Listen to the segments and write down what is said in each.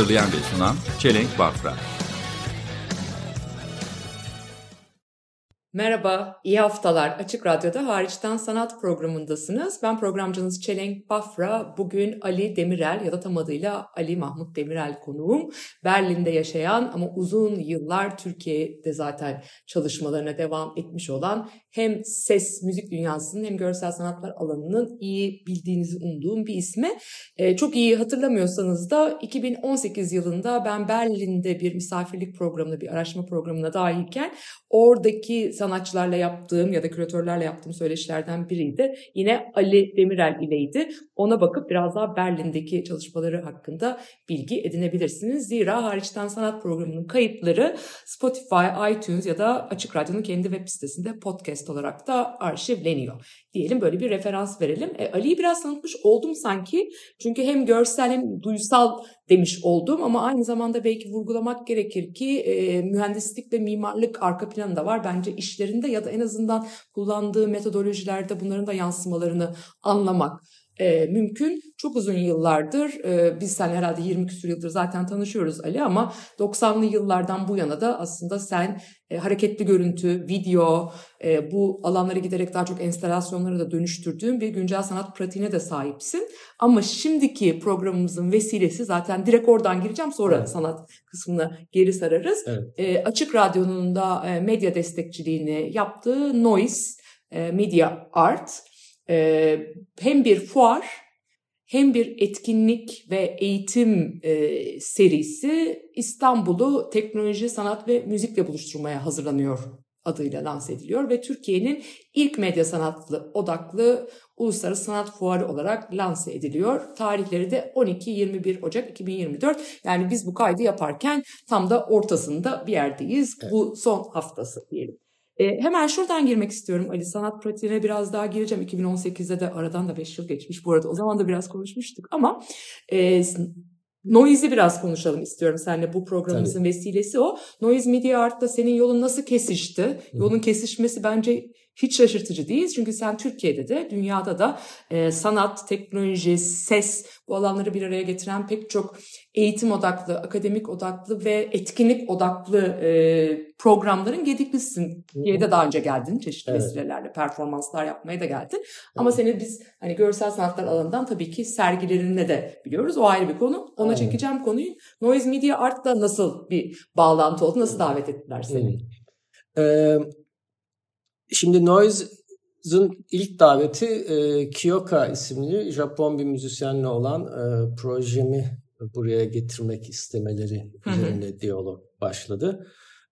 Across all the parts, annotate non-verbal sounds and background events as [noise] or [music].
Hazırlayan ve sunan Çelenk Bafra. Merhaba, iyi haftalar. Açık Radyo'da Hariçten Sanat programındasınız. Ben programcınız Çelenk Bafra. Bugün Ali Demirel ya da tam adıyla Ali Mahmut Demirel konuğum. Berlin'de yaşayan ama uzun yıllar Türkiye'de zaten çalışmalarına devam etmiş olan hem ses, müzik dünyasının hem görsel sanatlar alanının iyi bildiğinizi umduğum bir ismi. Ee, çok iyi hatırlamıyorsanız da 2018 yılında ben Berlin'de bir misafirlik programına, bir araştırma programına dahilken oradaki sanatçılarla yaptığım ya da küratörlerle yaptığım söyleşilerden biriydi. Yine Ali Demirel ileydi. Ona bakıp biraz daha Berlin'deki çalışmaları hakkında bilgi edinebilirsiniz. Zira hariçten sanat programının kayıtları Spotify, iTunes ya da Açık Radyo'nun kendi web sitesinde podcast olarak da arşivleniyor. Diyelim böyle bir referans verelim. E, Ali'yi biraz tanıtmış oldum sanki. Çünkü hem görsel hem duysal demiş oldum ama aynı zamanda belki vurgulamak gerekir ki e, mühendislik ve mimarlık arka planı da var. Bence işlerinde ya da en azından kullandığı metodolojilerde bunların da yansımalarını anlamak e, mümkün. Çok uzun yıllardır e, biz sen herhalde 20 küsur yıldır zaten tanışıyoruz Ali ama 90'lı yıllardan bu yana da aslında sen e, hareketli görüntü, video e, bu alanlara giderek daha çok enstalasyonlara da dönüştürdüğün bir güncel sanat pratiğine de sahipsin. Ama şimdiki programımızın vesilesi zaten direkt oradan gireceğim sonra Evet. sanat kısmına geri sararız. Evet. E, Açık Radyo'nun da e, medya destekçiliğini yaptığı Noise e, Media Art e, hem bir fuar hem bir etkinlik ve eğitim e, serisi İstanbul'u teknoloji, sanat ve müzikle buluşturmaya hazırlanıyor adıyla lanse ediliyor ve Türkiye'nin ilk medya sanatlı odaklı uluslararası sanat fuarı olarak lanse ediliyor. Tarihleri de 12-21 Ocak 2024. Yani biz bu kaydı yaparken tam da ortasında bir yerdeyiz. Bu son haftası diyelim. E, hemen şuradan girmek istiyorum Ali. Sanat pratiğine biraz daha gireceğim. 2018'de de aradan da 5 yıl geçmiş bu arada. O zaman da biraz konuşmuştuk ama e, Noise'i biraz konuşalım istiyorum seninle. Bu programımızın vesilesi o. Noise Media Art'ta senin yolun nasıl kesişti? Yolun kesişmesi bence hiç şaşırtıcı değil. Çünkü sen Türkiye'de de dünyada da e, sanat, teknoloji, ses bu alanları bir araya getiren pek çok eğitim odaklı, akademik odaklı ve etkinlik odaklı e, programların gediklisisin. Türkiye'de daha önce geldin çeşitli Evet. vesilelerle performanslar yapmaya da geldin. Ama seni biz hani görsel sanatlar alanından tabii ki sergilerine de biliyoruz. O ayrı bir konu. Ona Aynen. çekeceğim konuyu. Noise Media Art'ta nasıl bir bağlantı oldu? Nasıl davet ettiler seni? Ee, şimdi Noise'ın ilk daveti e, Kyoka isimli Japon bir müzisyenle olan e, projemi buraya getirmek istemeleri Hı hı. üzerine diyalog başladı.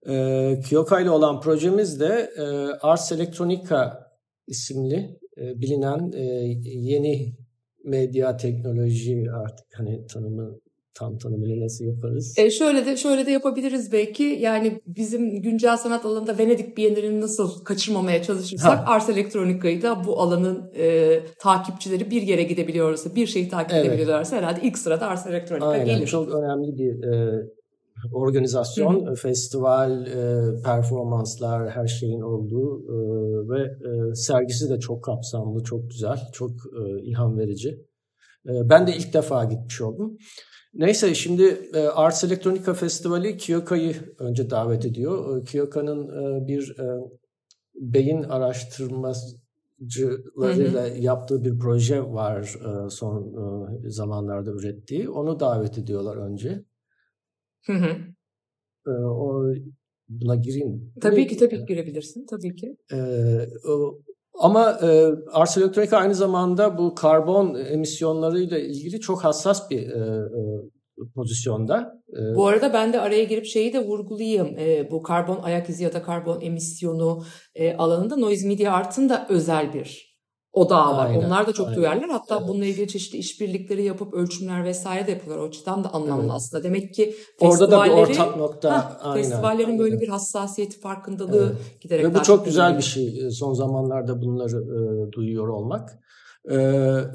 E, Kyoka ile olan projemiz de e, Ars Electronica isimli e, bilinen e, yeni medya teknoloji artık hani tanımı tam tanımını nasıl yaparız? E şöyle de şöyle de yapabiliriz belki. Yani bizim güncel sanat alanında Venedik Bienalini nasıl kaçırmamaya çalışırsak Ha. Ars Electronica'yı da bu alanın e, takipçileri bir yere gidebiliyorsa, bir şeyi takip Evet. edebiliyorlarsa herhalde ilk sırada Ars Electronica Aynen gelir. çok önemli bir e, organizasyon, festival, e, performanslar, her şeyin olduğu e, ve e, sergisi de çok kapsamlı, çok güzel, çok e, ilham verici. E, ben de ilk defa gitmiş oldum. Neyse şimdi e, Arts Electronica Festivali Kyoka'yı önce davet ediyor. E, Kyoka'nın e, bir beyin araştırmacılarıyla yaptığı bir proje var son zamanlarda ürettiği. Onu davet ediyorlar önce. Hı hı. O buna gireyim. Tabii ki tabii girebilirsin. Tabii ki. O- ama e, Electronica aynı zamanda bu karbon emisyonlarıyla ilgili çok hassas bir e, e, pozisyonda. E, Bu arada ben de araya girip şeyi de vurgulayayım. E, bu karbon ayak izi ya da karbon emisyonu e, alanında Noise Media Art'ın da özel bir odağı var. Aynen, Onlar da çok aynen. duyarlar. Hatta Evet. bununla ilgili çeşitli işbirlikleri yapıp ölçümler vesaire de yapıyorlar. O açıdan da anlamlı Evet. aslında. Demek ki Orada da bir ortak nokta. Hah, aynen. festivallerin böyle Aynen. bir hassasiyeti, farkındalığı giderek Ve bu çok güzel önemli. bir şey. e, Son zamanlarda bunları e, duyuyor olmak. E,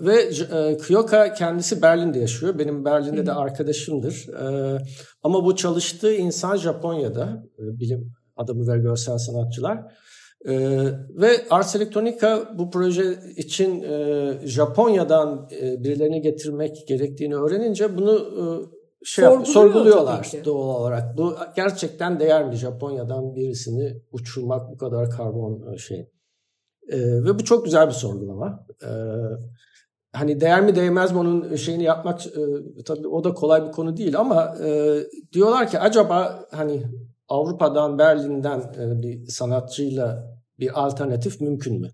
ve e, Kyoka kendisi Berlin'de yaşıyor. Benim Berlin'de de arkadaşımdır. E, ama bu çalıştığı insan Japonya'da. e, bilim adamı ve görsel sanatçılar. E, ve Ars Electronica bu proje için e, Japonya'dan e, birilerini getirmek gerektiğini öğrenince bunu e, şey yap- Sorguluyor sorguluyorlar doğal olarak. Bu gerçekten değer mi Japonya'dan birisini uçurmak bu kadar karbon e, şey. E, ve bu çok güzel bir sorgulama. E, hani değer mi değmez mi onun şeyini yapmak e, tabii o da kolay bir konu değil ama e, diyorlar ki acaba hani Avrupa'dan Berlin'den e, bir sanatçıyla bir alternatif mümkün mü?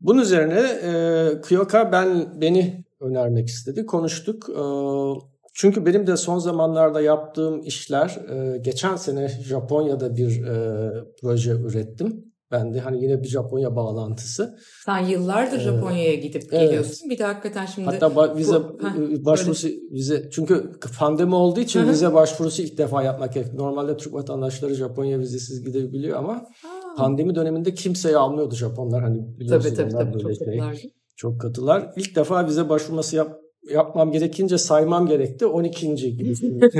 Bunun üzerine e, Kyoka ben beni önermek istedi. Konuştuk. E, çünkü benim de son zamanlarda yaptığım işler e, geçen sene Japonya'da bir e, proje ürettim. Ben de hani yine bir Japonya bağlantısı. Sen yıllardır Evet. Japonya'ya gidip Evet. geliyorsun. Bir de hakikaten şimdi Hatta ba- vize Bu- Heh, başvurusu vize çünkü pandemi olduğu için vize başvurusu ilk defa yapmak gerek. Normalde Türk vatandaşları Japonya vizesiz gidebiliyor ama Aa, pandemi döneminde kimseyi almıyordu Japonlar hani biliyorsunuz tabii tabii tabii böyle çok şey. katılardı. Çok katılar. İlk defa vize başvurması yap, yapmam gerekince saymam gerekti. 12. gibi. [laughs] [laughs]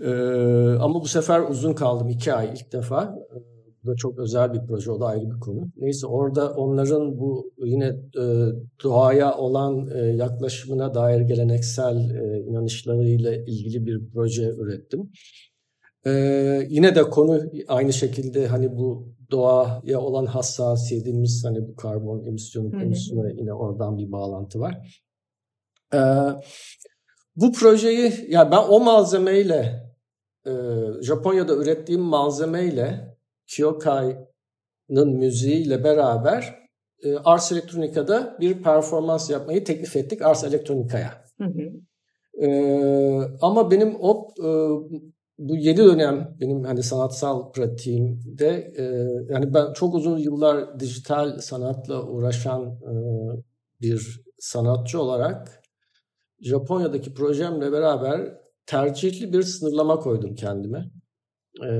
Ee, ama bu sefer uzun kaldım. iki ay ilk defa. Ee, Bu da çok özel bir proje. O da ayrı bir konu. Neyse orada onların bu yine e, doğaya olan e, yaklaşımına dair geleneksel e, inanışlarıyla ilgili bir proje ürettim. Ee, yine de konu aynı şekilde hani bu doğaya olan hassasiyetimiz hani bu karbon emisyonu konusuna yine oradan bir bağlantı var. Ee, bu projeyi ya ben o malzemeyle e, Japonya'da ürettiğim malzemeyle Kyokai'nın müziğiyle beraber e, Ars Electronica'da bir performans yapmayı teklif ettik Ars Electronica'ya. Hı hı. Ee, ama benim o e, bu yedi dönem benim hani sanatsal pratiğimde e, yani ben çok uzun yıllar dijital sanatla uğraşan e, bir sanatçı olarak Japonya'daki projemle beraber tercihli bir sınırlama koydum kendime. E,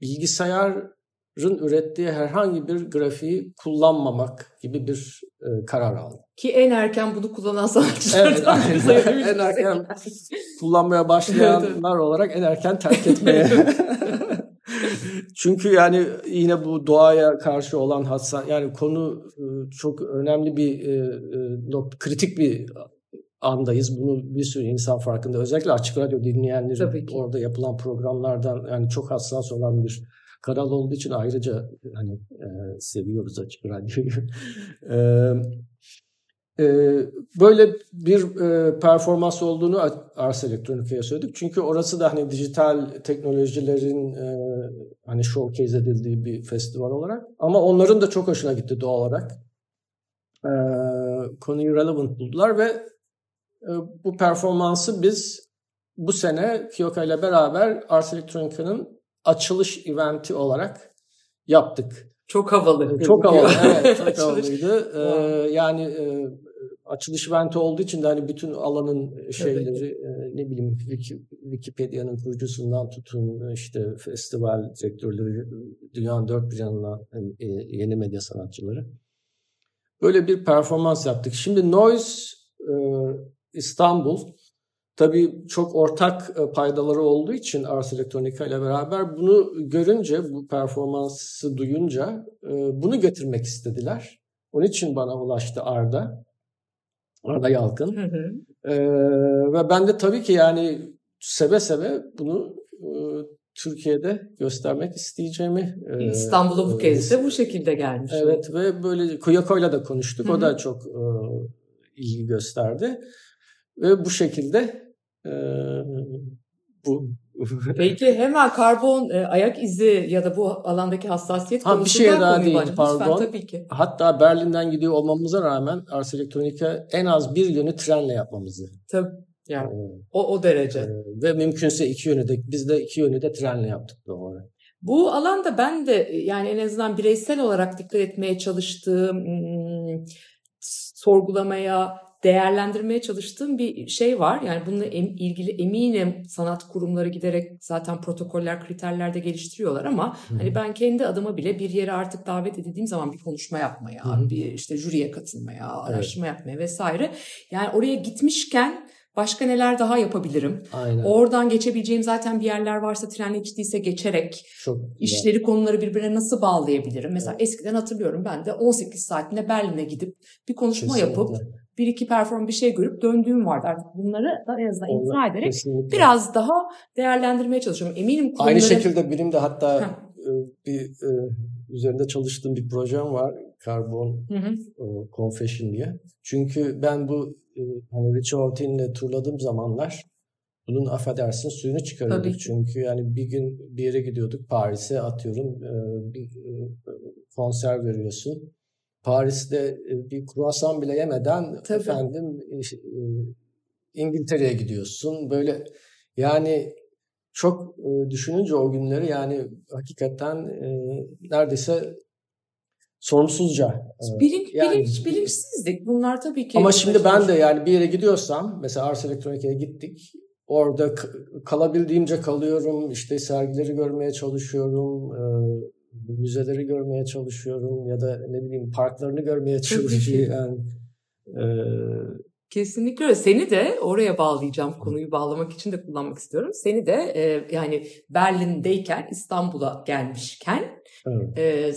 bilgisayarın ürettiği herhangi bir grafiği kullanmamak gibi bir e, karar aldım. Ki en erken bunu kullanan sanatçılardan Evet, aynen. en erken kullanmaya başlayanlar olarak en erken terk etmeye. [laughs] Çünkü yani yine bu doğaya karşı olan hassa yani konu e, çok önemli bir e, e, nok- kritik bir andayız. Bunu bir sürü insan farkında. Özellikle açık radyo dinleyenlerin orada yapılan programlardan yani çok hassas olan bir kanal olduğu için ayrıca hani e, seviyoruz açık radyoyu. [laughs] E, e, böyle bir e, performans olduğunu Ars Electronica'ya söyledik. Çünkü orası da hani dijital teknolojilerin e, hani showcase edildiği bir festival olarak. Ama onların da çok hoşuna gitti doğal olarak. E, konuyu relevant buldular ve e, bu performansı biz bu sene Kyoka ile beraber Ars Electronica'nın açılış eventi olarak yaptık. Çok havalı. Çok havalı, evet, çok havalıydı. Ee, yani e, açılış eventi olduğu için de hani bütün alanın şeyleri e, ne bileyim Wiki- Wikipedia'nın kurucusundan tutun işte festival direktörleri dünyanın dört bir yanından e, yeni medya sanatçıları. Böyle bir performans yaptık. Şimdi Noise e, İstanbul tabii çok ortak e, paydaları olduğu için Ars Electronica ile beraber bunu görünce, bu performansı duyunca e, bunu getirmek istediler. Onun için bana ulaştı Arda. Arda Yalkın. Hı hı. E, ve ben de tabii ki yani seve seve bunu e, Türkiye'de göstermek isteyeceğimi. e, İstanbul'a bu e, kez de bu şekilde gelmiş. Evet ve böyle Kuyako'yla da konuştuk. Hı hı. O da çok e, ilgi gösterdi. Ve bu şekilde e, bu [laughs] Peki hemen karbon e, ayak izi ya da bu alandaki hassasiyet Ha, bir şeye daha değil. Lütfen, pardon. tabii ki. hatta Berlin'den gidiyor olmamıza rağmen Ars Electronica en az bir yönü trenle yapmamızı. Tabii. Yani e, o, o derece. e, ve mümkünse iki yönü de biz de iki yönü de trenle yaptık doğru. Bu alanda ben de yani en azından bireysel olarak dikkat etmeye çalıştığım, hmm, sorgulamaya, değerlendirmeye çalıştığım bir şey var. Yani bununla em- ilgili eminim sanat kurumları giderek zaten protokoller, kriterler de geliştiriyorlar ama hani ben kendi adıma bile bir yere artık davet edildiğim zaman bir konuşma yapmaya, Hı hı. bir işte jüriye katılmaya, araştırma yapmaya vesaire. Yani oraya gitmişken başka neler daha yapabilirim? Aynen. Oradan geçebileceğim zaten bir yerler varsa tren hiç değilse geçerek Çok güzel. işleri konuları birbirine nasıl bağlayabilirim? Mesela eskiden hatırlıyorum ben de 18 saatinde Berlin'e gidip bir konuşma Kesinlikle. yapıp bir iki perform bir şey görüp döndüğüm vardı. Artık bunları da en azından imza ederek kesinlikle. biraz daha değerlendirmeye çalışıyorum. Eminim konuları... Aynı şekilde benim de hatta Heh. e, bir e, üzerinde çalıştığım bir projem var. Karbon Hı hı. e, Confession diye. Çünkü ben bu e, hani Richie Hawtin'le turladığım zamanlar bunun affedersin suyunu Tabii çıkarıyorduk. ki. Çünkü yani bir gün bir yere gidiyorduk Paris'e atıyorum e, bir e, konser veriyorsun. Paris'te e, bir kruvasan bile yemeden Tabii. efendim e, e, İngiltere'ye gidiyorsun. Böyle yani çok düşününce o günleri yani hakikaten neredeyse sorumsuzca. Bilinç, yani- bilinç, bilinçsizlik. Bunlar tabii ki... Ama şimdi ben de yani bir yere gidiyorsam mesela Ars Elektronika'ya gittik. Orada kalabildiğimce kalıyorum. İşte sergileri görmeye çalışıyorum. Müzeleri görmeye çalışıyorum ya da ne bileyim parklarını görmeye çalışıyorum. Yani, e, Kesinlikle öyle. Seni de oraya bağlayacağım. Konuyu bağlamak için de kullanmak istiyorum. Seni de e, yani Berlin'deyken İstanbul'a gelmişken evet. e,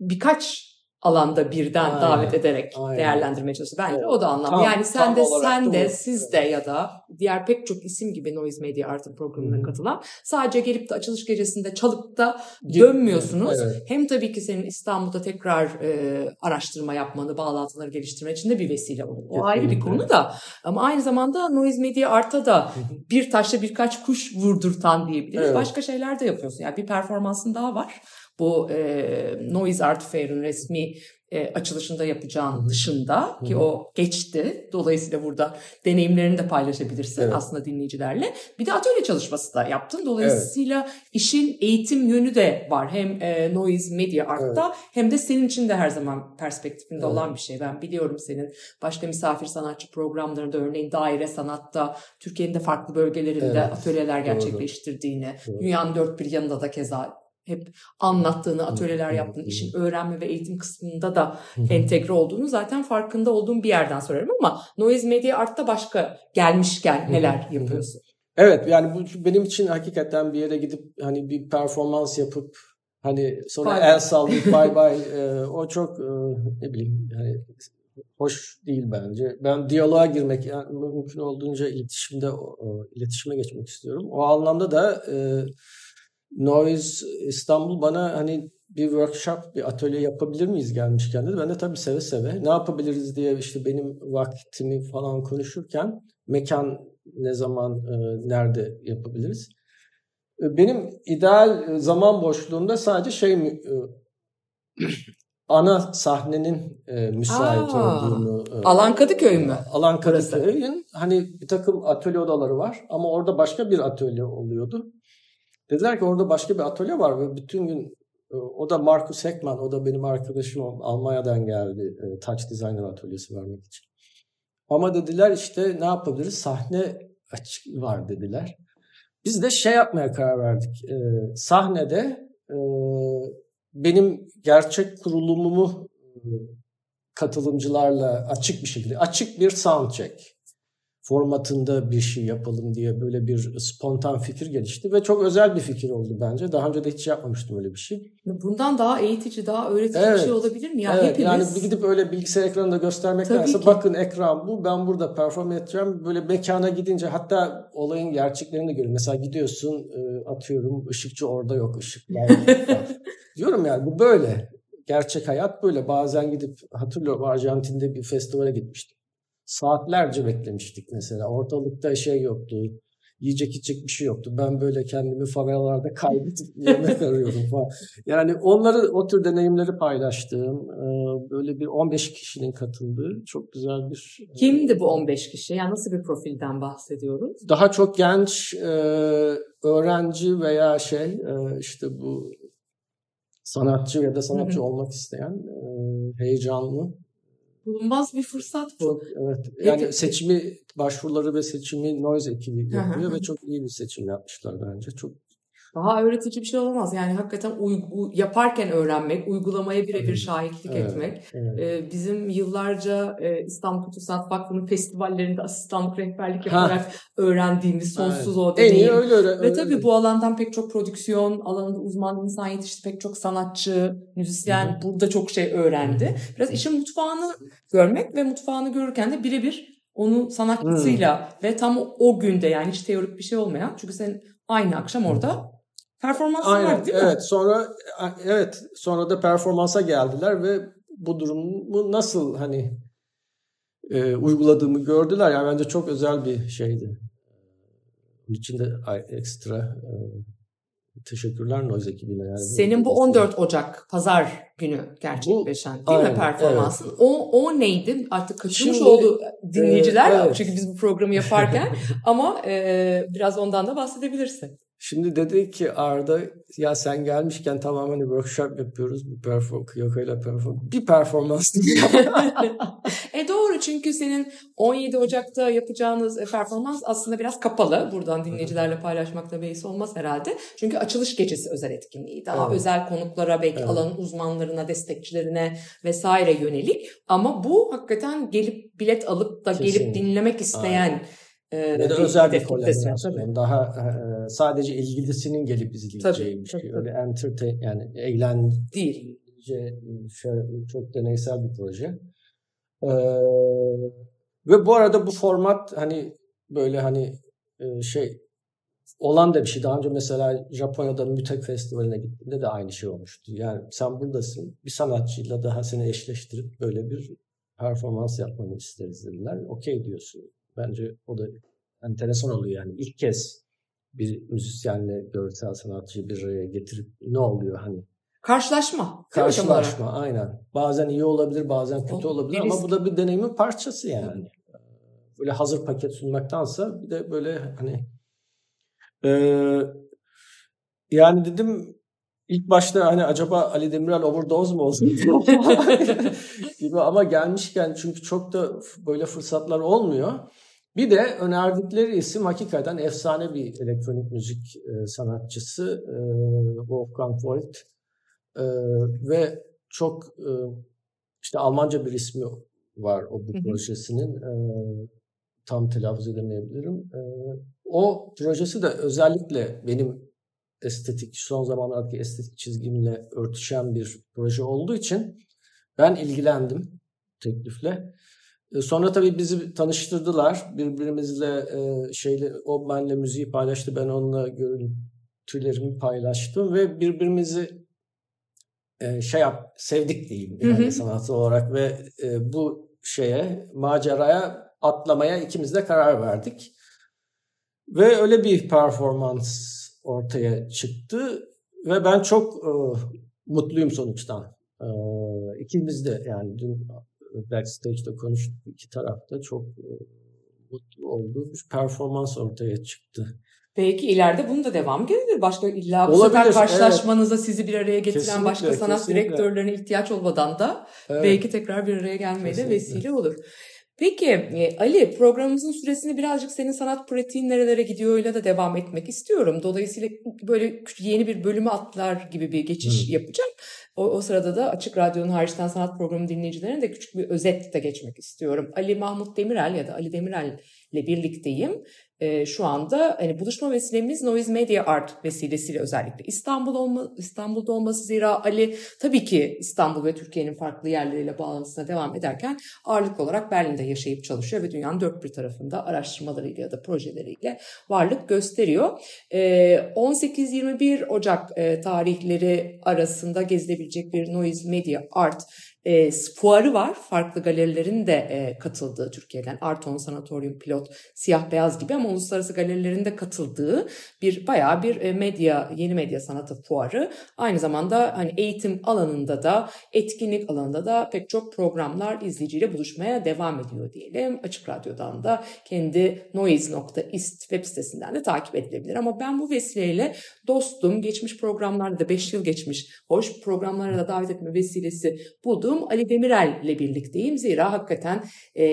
birkaç alanda birden Aynen. davet ederek Aynen. değerlendirmeye çalıştı. Bence Evet. o da anlamlı. Tam- yani sen de sen de siz de ya da diğer pek çok isim gibi Noise Media Artı programına Hı hı. katılan sadece gelip de açılış gecesinde çalıp da dönmüyorsunuz. Evet. Hem tabii ki senin İstanbul'da tekrar e, araştırma yapmanı, bağlantıları geliştirmen için de bir vesile olur. O ayrı bir konu da. Ama aynı zamanda Noise Media Art'a da bir taşla birkaç kuş vurdurtan diyebiliriz. Evet. Başka şeyler de yapıyorsun. Yani bir performansın daha var. Bu e, Noise Art Fair'ın resmi e, açılışında yapacağın dışında ki Hı hı. o geçti. Dolayısıyla burada deneyimlerini de paylaşabilirsin Evet. aslında dinleyicilerle. Bir de atölye çalışması da yaptın. Dolayısıyla işin eğitim yönü de var. Hem e, Noise Media Art'ta hem de senin için de her zaman perspektifinde Evet. olan bir şey. Ben biliyorum senin başka misafir sanatçı programlarında örneğin daire sanatta Türkiye'nin de farklı bölgelerinde Evet. atölyeler gerçekleştirdiğini, Doğru. dünyanın dört bir yanında da keza hep anlattığını, atölyeler hı. işin öğrenme ve eğitim kısmında da entegre olduğunu zaten farkında olduğum bir yerden soruyorum ama Noise Media Art'ta başka gelmişken neler yapıyorsun? Evet yani bu benim için hakikaten bir yere gidip hani bir performans yapıp hani sonra bay. el sallayıp [laughs] bay bay e, o çok e, ne bileyim yani hoş değil bence. Ben diyaloğa girmek yani mümkün olduğunca iletişimde o iletişime geçmek istiyorum. O anlamda da e, Noise İstanbul bana hani bir workshop, bir atölye yapabilir miyiz gelmişken dedi. Ben de tabii seve seve ne yapabiliriz diye işte benim vaktimi falan konuşurken mekan ne zaman, e, nerede yapabiliriz? E, Benim ideal zaman boşluğumda sadece şey e, [clears throat] ana sahnenin e, müsait Aa, olduğunu. e, Alan Kadıköy mü? Alan. Kadıköy'ün hani bir takım atölye odaları var ama orada başka bir atölye oluyordu. Dediler ki orada başka bir atölye var ve bütün gün e, o da Markus Heckman, o da benim arkadaşım Almanya'dan geldi e, Touch Designer atölyesi vermek için. Ama dediler işte ne yapabiliriz? Sahne açık var dediler. Biz de şey yapmaya karar verdik. E, sahnede e, benim gerçek kurulumumu katılımcılarla açık bir şekilde açık bir sound check formatında bir şey yapalım diye böyle bir spontan fikir gelişti ve çok özel bir fikir oldu bence. Daha önce de hiç yapmamıştım öyle bir şey. Bundan daha eğitici, daha öğretici Evet. bir şey olabilir mi? Ya evet, hepimiz yani bir gidip öyle bilgisayar ekranında göstermektense bakın ekran bu ben burada perform edeceğim. Böyle mekana gidince hatta olayın gerçeklerini de görüyorum. Mesela gidiyorsun e, atıyorum ışıkçı orada yok ışıklar. [laughs] Diyorum yani bu böyle. Gerçek hayat böyle. Bazen gidip hatırlıyorum Arjantin'de bir festivale gitmiştim. Saatlerce beklemiştik mesela. Ortalıkta şey yoktu. Yiyecek içecek bir şey yoktu. Ben böyle kendimi favelalarda [laughs] kaybedip yemek arıyorum falan. Yani onları o tür deneyimleri paylaştığım e, böyle bir 15 kişinin katıldığı çok güzel bir e, kimdi bu 15 kişi? Yani nasıl bir profilden bahsediyoruz? daha çok genç e, öğrenci veya şey işte bu sanatçı ya da sanatçı olmak isteyen heyecanlı. Bulunmaz bir fırsat bu. Çok evet. Yani Peki- seçimi başvuruları ve seçimi Noise ekibi yapıyor ve çok iyi bir seçim yapmışlar bence. Çok Daha öğretici bir şey olamaz. Yani hakikaten uygu, yaparken öğrenmek, uygulamaya birebir Evet. şahitlik Evet. etmek. evet. Ee, bizim yıllarca e, İstanbul Kültür Sanat Vakfı'nın festivallerinde asistanlık rehberlik Ha. yaparak öğrendiğimiz sonsuz o en iyi deneyim. öyle öyle. Ve tabii bu alandan pek çok prodüksiyon alanında uzman insan yetişti. Pek çok sanatçı, müzisyen burada çok şey öğrendi. Biraz işin mutfağını görmek ve mutfağını görürken de birebir onun sanatçısıyla ve tam o, o günde yani hiç teorik bir şey olmayan. Çünkü sen aynı akşam orada performansın Aynen. var değil mi? evet. Sonra evet. Sonra da performansa geldiler ve bu durumu nasıl hani e, uyguladığımı gördüler. Yani bence çok özel bir şeydi. Onun için de ekstra e, teşekkürler Noise ekibine. Yani Senin bu 14 Ocak pazar günü gerçekleşen değil mi aynen, performansın? O, o neydi? Artık kaçırmış Şimdi, oldu dinleyiciler. e, evet. Çünkü biz bu programı yaparken. [laughs] Ama e, biraz ondan da bahsedebilirsin. Şimdi dedi ki Arda ya sen gelmişken tamam hani workshop yapıyoruz. Bu perform Kyoko perform bir performans [laughs] e doğru çünkü senin 17 Ocak'ta yapacağınız e, performans aslında biraz kapalı. Buradan dinleyicilerle paylaşmakta beis olmaz herhalde. Çünkü açılış gecesi özel etkinliği. Daha Evet. özel konuklara, belki Evet. alanın uzmanlarına, destekçilerine vesaire yönelik. Ama bu hakikaten gelip bilet alıp da gelip Kesinlikle. dinlemek isteyen e, Ya da özel bir kollaborasyon. Daha e, sadece ilgilisinin gelip izleyeceği bir Tabii, şey. tabii, Öyle entertain yani eğlence Değil. şey- çok deneysel bir proje. Ee, ve bu arada bu format hani böyle hani e, şey olan da bir şey. Daha önce mesela Japonya'da Mütek Festivali'ne gittiğimde de aynı şey olmuştu. Yani sen buradasın. Bir sanatçıyla daha seni eşleştirip böyle bir performans yapmanı isteriz dediler. Okey diyorsun. Bence o da enteresan oluyor yani. ilk kez bir müzisyenle görsel sanatçıyı bir araya getirip ne oluyor hani Karşılaşma. Karşılaşma aynen. Bazen iyi olabilir, bazen kötü O olabilir ama bu da bir deneyimin parçası yani. Böyle hazır paket sunmaktansa bir de böyle hani eee, yani dedim ilk başta hani acaba Ali Demirel overdose mu olsun [laughs] gibi ama gelmişken çünkü çok da böyle fırsatlar olmuyor. Bir de önerdikleri isim hakikaten efsane bir elektronik müzik e, sanatçısı e, Wolfgang Voigt. Ee, ve çok e, işte Almanca bir ismi var o bu projesinin. Ee, tam telaffuz edemeyebilirim. Ee, o projesi de özellikle benim estetik, son zamanlardaki estetik çizgimle örtüşen bir proje olduğu için ben ilgilendim teklifle. Ee, Sonra tabii bizi tanıştırdılar. Birbirimizle e, şeyle o benle müziği paylaştı. Ben onunla görüntülerimi paylaştım ve birbirimizi e, şey yap sevdik diyeyim yani hı. sanatçı olarak ve e, bu şeye maceraya atlamaya ikimiz de karar verdik. Ve öyle bir performans ortaya çıktı ve ben çok e, mutluyum sonuçtan. E, ikimiz de yani dün backstage'de konuştuk iki tarafta çok e, mutlu olduğu bir performans ortaya çıktı. Belki ileride bunun da devam gelir. Başka illa bu Olabilir, sefer karşılaşmanıza sizi bir araya getiren Kesinlikle, başka sanat kesinlikle. direktörlerine ihtiyaç olmadan da Evet. belki tekrar bir araya gelmeye de vesile olur. Peki e, Ali programımızın süresini birazcık senin sanat pratiğin nerelere gidiyoruyla da devam etmek istiyorum. Dolayısıyla böyle yeni bir bölümü atlar gibi bir geçiş Hı. yapacağım. O, o sırada da Açık Radyo'nun hariçten sanat programı dinleyicilerine de küçük bir özet de geçmek istiyorum. Ali Mahmut Demirel ya da Ali Demirel ile birlikteyim. Ee, şu anda hani buluşma vesilemiz Noise Media Art vesilesiyle özellikle İstanbul olma, İstanbul'da olması zira Ali tabii ki İstanbul ve Türkiye'nin farklı yerleriyle bağlantısına devam ederken ağırlık olarak Berlin'de yaşayıp çalışıyor ve dünyanın dört bir tarafında araştırmalarıyla ya da projeleriyle varlık gösteriyor. Ee, 18-21 Ocak e, tarihleri arasında gezilebilecek bir Noise Media Art e, fuarı var. Farklı galerilerin de e, katıldığı Türkiye'den. Arton, Sanatoryum, Pilot, Siyah Beyaz gibi ama uluslararası galerilerin de katıldığı bir bayağı bir e, medya, yeni medya sanatı fuarı. Aynı zamanda hani eğitim alanında da, etkinlik alanında da pek çok programlar izleyiciyle buluşmaya devam ediyor diyelim. Açık Radyo'dan da kendi noise.ist web sitesinden de takip edilebilir. Ama ben bu vesileyle dostum, geçmiş programlarda da 5 yıl geçmiş, hoş programlara da davet etme vesilesi bulduğum Ali Demirel ile birlikteyim. Zira hakikaten e,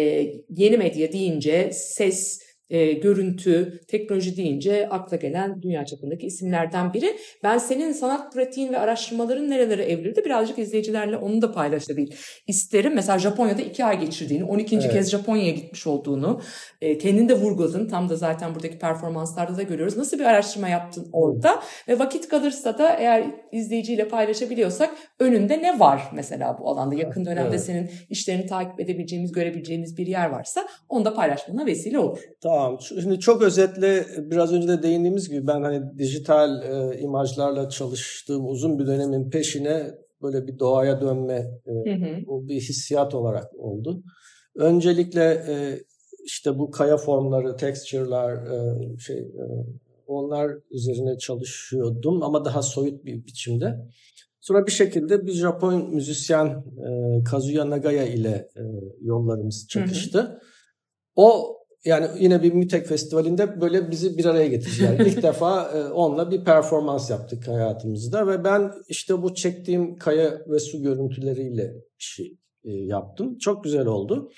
yeni medya deyince ses, e, görüntü, teknoloji deyince akla gelen dünya çapındaki isimlerden biri. Ben senin sanat pratiğin ve araştırmaların nerelere evrildi birazcık izleyicilerle onu da paylaşabilir isterim. Mesela Japonya'da iki ay geçirdiğini, 12. Evet. kez Japonya'ya gitmiş olduğunu, e, kendin de vurguladın. Tam da zaten buradaki performanslarda da görüyoruz. Nasıl bir araştırma yaptın orada? Ve vakit kalırsa da eğer izleyiciyle paylaşabiliyorsak önünde ne var mesela bu alanda? Yakın dönemde Evet. senin işlerini takip edebileceğimiz, görebileceğimiz bir yer varsa onu da paylaşmana vesile olur. Tamam. Şimdi çok özetle biraz önce de değindiğimiz gibi ben hani dijital e, imajlarla çalıştığım uzun bir dönemin peşine böyle bir doğaya dönme e, Hı hı. o bir hissiyat olarak oldu. Öncelikle e, işte bu kaya formları, texture'lar e, şey e, onlar üzerine çalışıyordum ama daha soyut bir biçimde. Sonra bir şekilde bir Japon müzisyen e, Kazuya Nagaya ile e, yollarımız çakıştı. O yani yine bir MÜTEK festivalinde böyle bizi bir araya getirdiler. İlk [laughs] defa e, onunla bir performans yaptık hayatımızda ve ben işte bu çektiğim kaya ve su görüntüleriyle e, yaptım. Çok güzel oldu.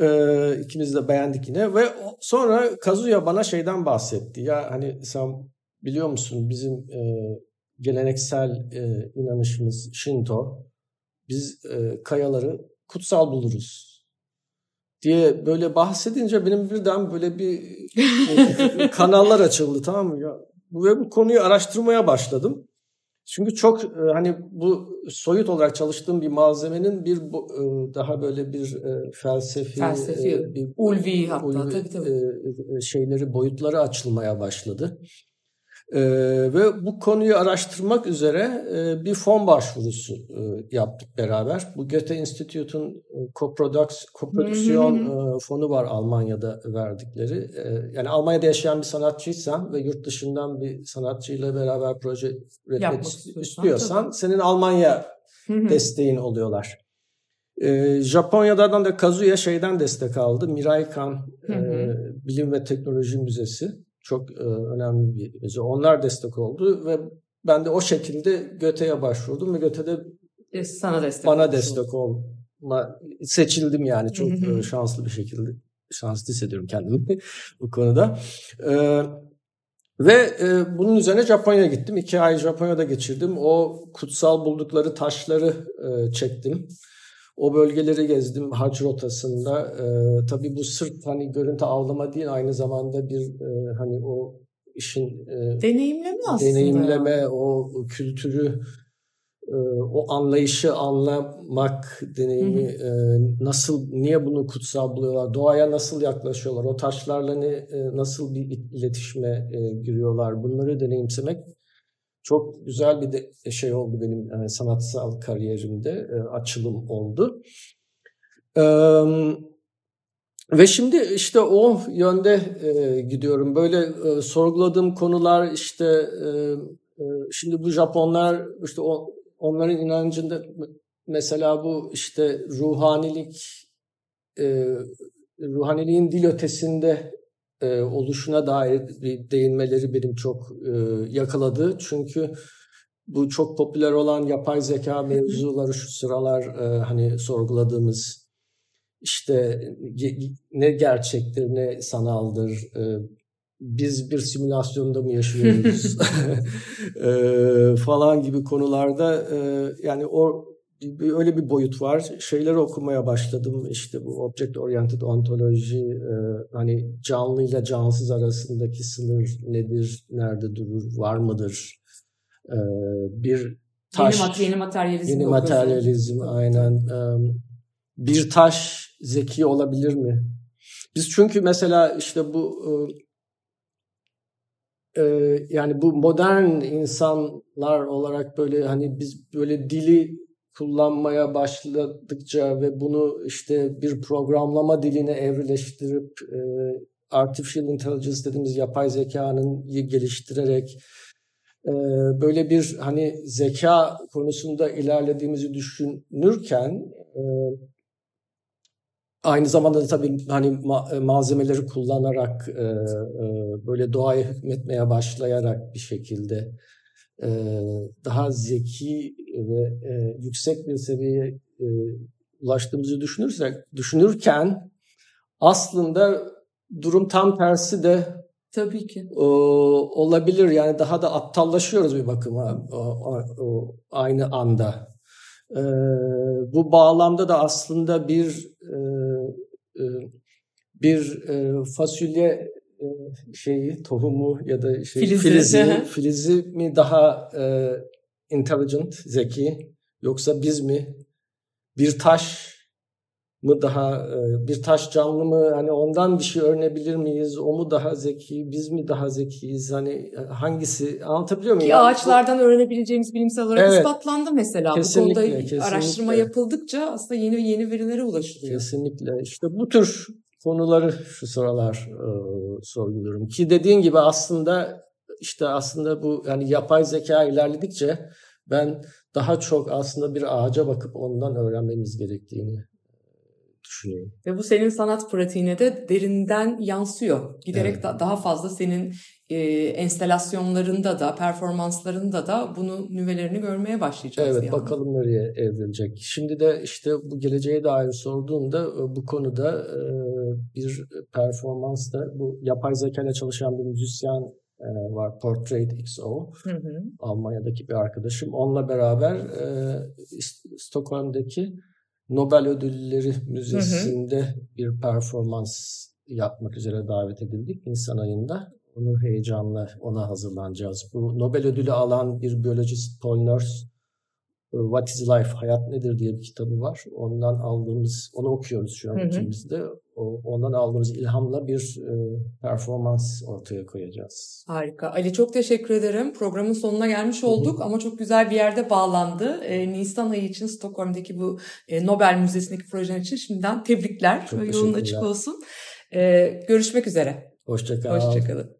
E, ikimiz de beğendik yine ve sonra Kazuya bana şeyden bahsetti. Ya hani sen biliyor musun bizim e, geleneksel e, inanışımız Shinto. Biz e, kayaları kutsal buluruz diye böyle bahsedince benim birden böyle bir [laughs] kanallar açıldı tamam mı ya ve bu konuyu araştırmaya başladım. Çünkü çok e, hani bu soyut olarak çalıştığım bir malzemenin bir e, daha böyle bir e, felsefi, Felsefi, bir ulvi hatta, ulvi, tabii, tabii. şeyleri boyutları açılmaya başladı. E, ve bu konuyu araştırmak üzere e, bir fon başvurusu e, yaptık beraber. Bu Goethe Institute'un e, koprodüksiyon e, fonu var Almanya'da verdikleri. E, yani Almanya'da yaşayan bir sanatçıysan ve yurt dışından bir sanatçıyla beraber proje üretmek istiyorsan, istiyorsan tabii. senin Almanya desteğin oluyorlar. Ee, Japonya'dan da Kazuya şeyden destek aldı. Miraikan e, Bilim ve Teknoloji Müzesi. Çok e, önemli bir müze. Onlar destek oldu ve ben de o şekilde Göte'ye başvurdum ve Göte'de E, Sana destek bana olmuş destek olma seçildim yani çok e, şanslı bir şekilde şanslı hissediyorum kendimi [laughs] bu konuda. Ee, ve e, bunun üzerine Japonya'ya gittim. İki ay Japonya'da geçirdim. O kutsal buldukları taşları e, çektim. O bölgeleri gezdim hac rotasında. E, tabii bu sırf hani görüntü avlama değil aynı zamanda bir e, hani o işin e, Deneyimleme aslında. deneyimleme, o kültürü, e, o anlayışı anlamak deneyimi, e, nasıl, niye bunu kutsal buluyorlar, doğaya nasıl yaklaşıyorlar, o taşlarla ne, e, nasıl bir iletişime giriyorlar, bunları deneyimsemek çok güzel bir de şey oldu benim e, sanatsal kariyerimde, e, açılım oldu. Eee ve şimdi işte o yönde e, gidiyorum. Böyle e, sorguladığım konular işte e, e, şimdi bu Japonlar işte o, onların inancında mesela bu işte ruhanilik e, ruhaniliğin dil ötesinde e, oluşuna dair bir değinmeleri benim çok e, yakaladı. Çünkü bu çok popüler olan yapay zeka mevzuları şu sıralar e, hani sorguladığımız işte ne gerçektir ne sanaldır e, biz bir simülasyonda mı yaşıyoruz [laughs] [laughs] e, falan gibi konularda e, yani o öyle bir boyut var. Şeyleri okumaya başladım. İşte bu object oriented ontoloji e, hani canlı ile cansız arasındaki sınır nedir, nerede durur, var mıdır? E, bir taş Yeni, mat- yeni materyalizm. Yeni okuyorsun. materyalizm aynen. Eee, Bir taş zeki olabilir mi? Biz çünkü mesela işte bu eee, eee, yani bu modern insanlar olarak böyle hani biz böyle dili kullanmaya başladıkça ve bunu işte bir programlama diline evrileştirip e, artificial intelligence dediğimiz yapay zekanın geliştirerek e, böyle bir hani zeka konusunda ilerlediğimizi düşünürken e, aynı zamanda da tabii hani ma- malzemeleri kullanarak e, e, böyle doğaya hükmetmeye başlayarak bir şekilde e, daha zeki ve e, yüksek bir seviyeye e, ulaştığımızı düşünürsek düşünürken aslında durum tam tersi de Tabii ki. o, olabilir. Yani daha da aptallaşıyoruz bir bakıma o, o, o, aynı anda. E, bu bağlamda da aslında bir e, e, bir e, fasulye e, şeyi tohumu ya da şey Filizi. filizi filizi mi daha e, intelligent zeki yoksa biz mi bir taş mı daha e, bir taş canlı mı hani ondan bir şey öğrenebilir miyiz o mu daha zeki biz mi daha zekiyiz hani e, hangisi anlatabiliyor muyum? Ki Yani bu- ağaçlardan öğrenebileceğimiz bilimsel olarak Evet. ispatlandı mesela. Kesinlikle, Bu konuda kesinlikle. araştırma yapıldıkça aslında yeni yeni verilere ulaşılıyor. Kesinlikle. İşte bu tür konuları şu sıralar e, sorguluyorum. Ki dediğin gibi aslında işte aslında bu yani yapay zeka ilerledikçe ben daha çok aslında bir ağaca bakıp ondan öğrenmemiz gerektiğini düşünüyorum. Ve bu senin sanat pratiğine de derinden yansıyor. Giderek Evet. da- daha fazla senin e, enstelasyonlarında da, performanslarında da bunun nüvelerini görmeye başlayacağız. Evet yani. bakalım nereye evrilecek. Şimdi de işte bu geleceğe dair sorduğumda e, bu konuda e, bir performansta bu yapay zeka ile çalışan bir müzisyen e, var Portrait XO. Hı hı. Almanya'daki bir arkadaşım. Onunla beraber e, Stockholm'daki Nobel Ödülleri Müzesi'nde bir performans yapmak üzere davet edildik Nisan ayında. Onu heyecanla ona hazırlanacağız. Bu Nobel ödülü alan bir biyolojist Paul Nurse What is Life? Hayat Nedir diye bir kitabı var. Ondan aldığımız, onu okuyoruz şu an Hı hı. ikimiz de. O- Ondan aldığımız ilhamla bir e, performans ortaya koyacağız. Harika. Ali çok teşekkür ederim. Programın sonuna gelmiş olduk ama çok güzel bir yerde bağlandı. E, Nisan ayı için Stockholm'daki bu e, Nobel Müzesi'ndeki projen için şimdiden tebrikler. Çok Yolun açık olsun. E, görüşmek üzere. Hoşça kal. Hoşçakalın.